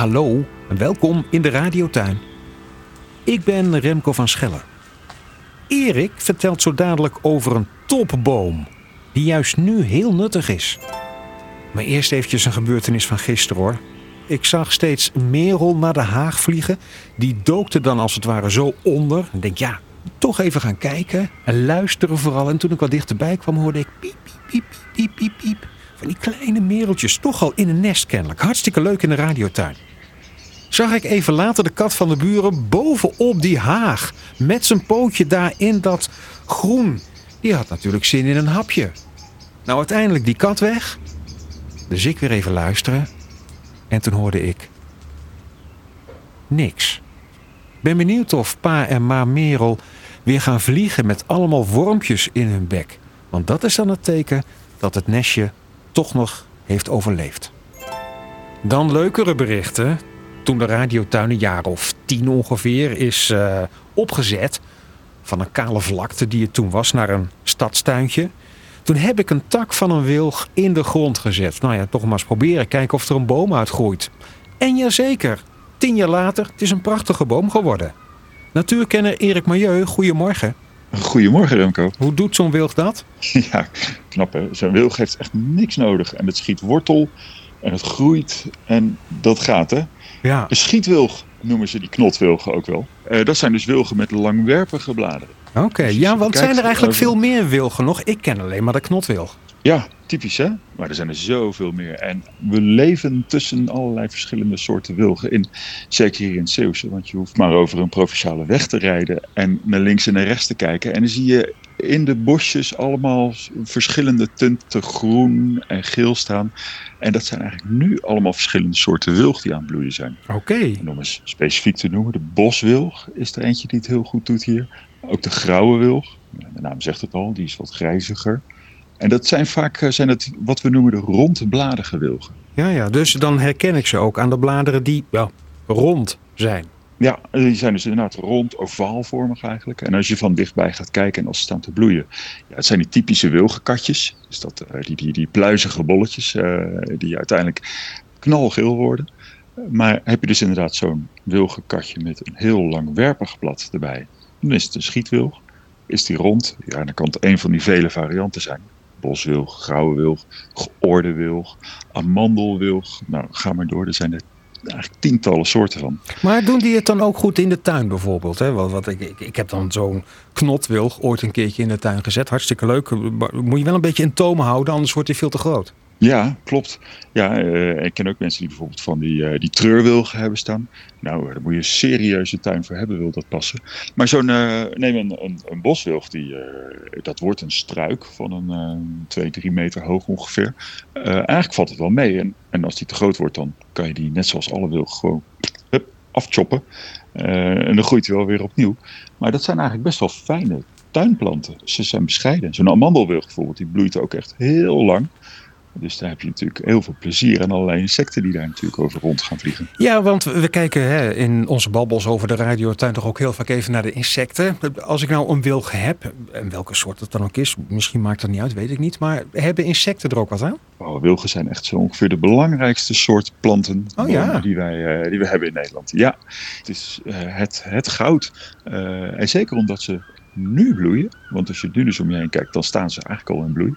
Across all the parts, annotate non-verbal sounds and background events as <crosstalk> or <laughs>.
Hallo en welkom in de radiotuin. Ik ben Remco van Schellen. Erik vertelt zo dadelijk over een topboom die juist nu heel nuttig is. Maar eerst eventjes een gebeurtenis van gisteren hoor. Ik zag steeds Merel naar de Haag vliegen. Die dookte dan als het ware zo onder. En denk ja, toch even gaan kijken en luisteren vooral. En toen ik wat dichterbij kwam hoorde ik piep, piep, piep, piep, piep, piep. Van die kleine mereltjes, toch al in een nest kennelijk. Hartstikke leuk in de radiotuin. Zag ik even later de kat van de buren bovenop die haag. Met zijn pootje daar in dat groen. Die had natuurlijk zin in een hapje. Nou, uiteindelijk die kat weg. Dus ik weer even luisteren. En toen hoorde ik... Niks. Ben benieuwd of pa en ma Merel weer gaan vliegen met allemaal wormpjes in hun bek. Want dat is dan het teken dat het nestje toch nog heeft overleefd. Dan leukere berichten. Toen de radiotuin een jaar of tien ongeveer is eh, opgezet... van een kale vlakte die het toen was naar een stadstuintje... toen heb ik een tak van een wilg in de grond gezet. Nou ja, toch maar eens proberen, kijken of er een boom uitgroeit. En jazeker, tien jaar later, het is een prachtige boom geworden. Natuurkenner Erik Milieu, goedemorgen. Goedemorgen Remco. Hoe doet zo'n wilg dat? <laughs> Ja, knap hè. Zo'n wilg heeft echt niks nodig. En het schiet wortel en het groeit en dat gaat hè. Ja. De schietwilg noemen ze die knotwilgen ook wel. Eh, dat zijn dus wilgen met langwerpige bladeren. Oké, Dus ja, want zijn er eigenlijk over- veel meer wilgen nog? Ik ken alleen maar de knotwilg. Ja, typisch hè. Maar er zijn er zoveel meer. En we leven tussen allerlei verschillende soorten wilgen in. Zeker hier in Zeeuwse. Want je hoeft maar over een provinciale weg te rijden en naar links en naar rechts te kijken. En dan zie je in de bosjes allemaal verschillende tinten groen en geel staan. En dat zijn eigenlijk nu allemaal verschillende soorten wilg die aan het bloeien zijn. Oké. En om eens specifiek te noemen, de boswilg is er eentje die het heel goed doet hier. Ook de grauwe wilg, de naam zegt het al, die is wat grijziger. En dat zijn vaak eh, zijn het wat we noemen de rondbladige wilgen. Ja, ja, dus dan herken ik ze ook aan de bladeren die ja, rond zijn. Ja, die zijn dus inderdaad rond, ovaalvormig eigenlijk. En als je van dichtbij gaat kijken en als ze staan te bloeien. Ja, het zijn die typische wilgenkatjes. Dus dat, eh, die, die, die pluizige bolletjes eh, die uiteindelijk knalgeel worden. Maar heb je dus inderdaad zo'n wilgenkatje met een heel langwerpig blad erbij. Dan is het een schietwilg. Is die rond? Ja, dan kan het een van die vele varianten zijn. Boswilg, grauwe wilg, geoorde wilg, amandelwilg. Nou, ga maar door. Er zijn er eigenlijk tientallen soorten van. Maar doen die het dan ook goed in de tuin bijvoorbeeld? Hè? Wat ik, ik, ik heb dan zo'n knotwilg ooit een keertje in de tuin gezet. Hartstikke leuk. Moet je wel een beetje in toom houden, anders wordt hij veel te groot. Ja, klopt. Ja, eh, ik ken ook mensen die bijvoorbeeld van die, eh, die treurwilgen hebben staan. Nou, eh, daar moet je een serieuze tuin voor hebben, wil dat passen. Maar zo'n, eh, neem een, een, boswilg, die, dat wordt een struik van een eh 2, 3 meter hoog ongeveer. Eigenlijk valt het wel mee. En, en als die te groot wordt, dan kan je die net zoals alle wilgen gewoon hup, afchoppen. En dan groeit hij wel weer opnieuw. Maar dat zijn eigenlijk best wel fijne tuinplanten. Ze zijn bescheiden. Zo'n amandelwilg bijvoorbeeld, die bloeit ook echt heel lang. Dus daar heb je natuurlijk heel veel plezier aan allerlei insecten die daar natuurlijk over rond gaan vliegen. Ja, want we kijken hè, in onze babbels over de radiotuin toch ook heel vaak even naar de insecten. Als ik nou een wilg heb, en welke soort het dan ook is, misschien maakt dat niet uit, weet ik niet. Maar hebben insecten er ook wat aan? Oh, wilgen zijn echt zo ongeveer de belangrijkste soort planten Oh ja. die, wij, eh, die we hebben in Nederland. Ja, het is eh, het, het goud. Eh, en zeker omdat ze nu bloeien. Want als je nu dus om je heen kijkt, dan staan ze eigenlijk al in bloei.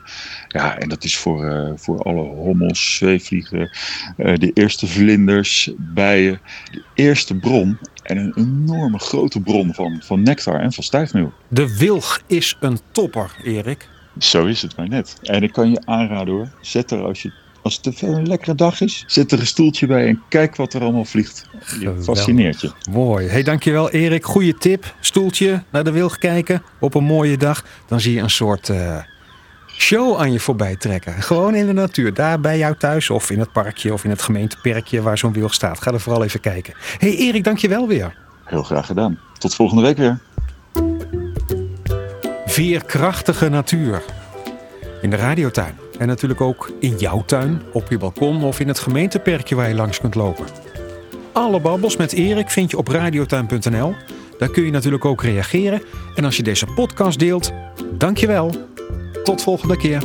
Ja, en dat is voor, eh, voor alle hommels, zweefvliegen, eh, de eerste vlinders, bijen. De eerste bron en een enorme grote bron van, van nectar en van stijgmeel. De wilg is een topper, Erik. Zo is het maar net. En ik kan je aanraden hoor. Zet er als, je, als het een lekkere dag is, zet er een stoeltje bij en kijk wat er allemaal vliegt. Je fascineert je. Mooi. Hey, dankjewel Erik. Goeie tip. Stoeltje naar de wilg kijken op een mooie dag. Dan zie je een soort eh, show aan je voorbij trekken. Gewoon in de natuur. Daar bij jou thuis of in het parkje of in het gemeenteperkje waar zo'n wilg staat. Ga er vooral even kijken. Hey Erik, dankjewel weer. Heel graag gedaan. Tot volgende week weer. Veerkrachtige natuur. In de radiotuin. En natuurlijk ook in jouw tuin, op je balkon of in het gemeenteperkje waar je langs kunt lopen. Alle babbels met Erik vind je op radiotuin.nl. Daar kun je natuurlijk ook reageren. En als je deze podcast deelt, dankjewel. Tot volgende keer.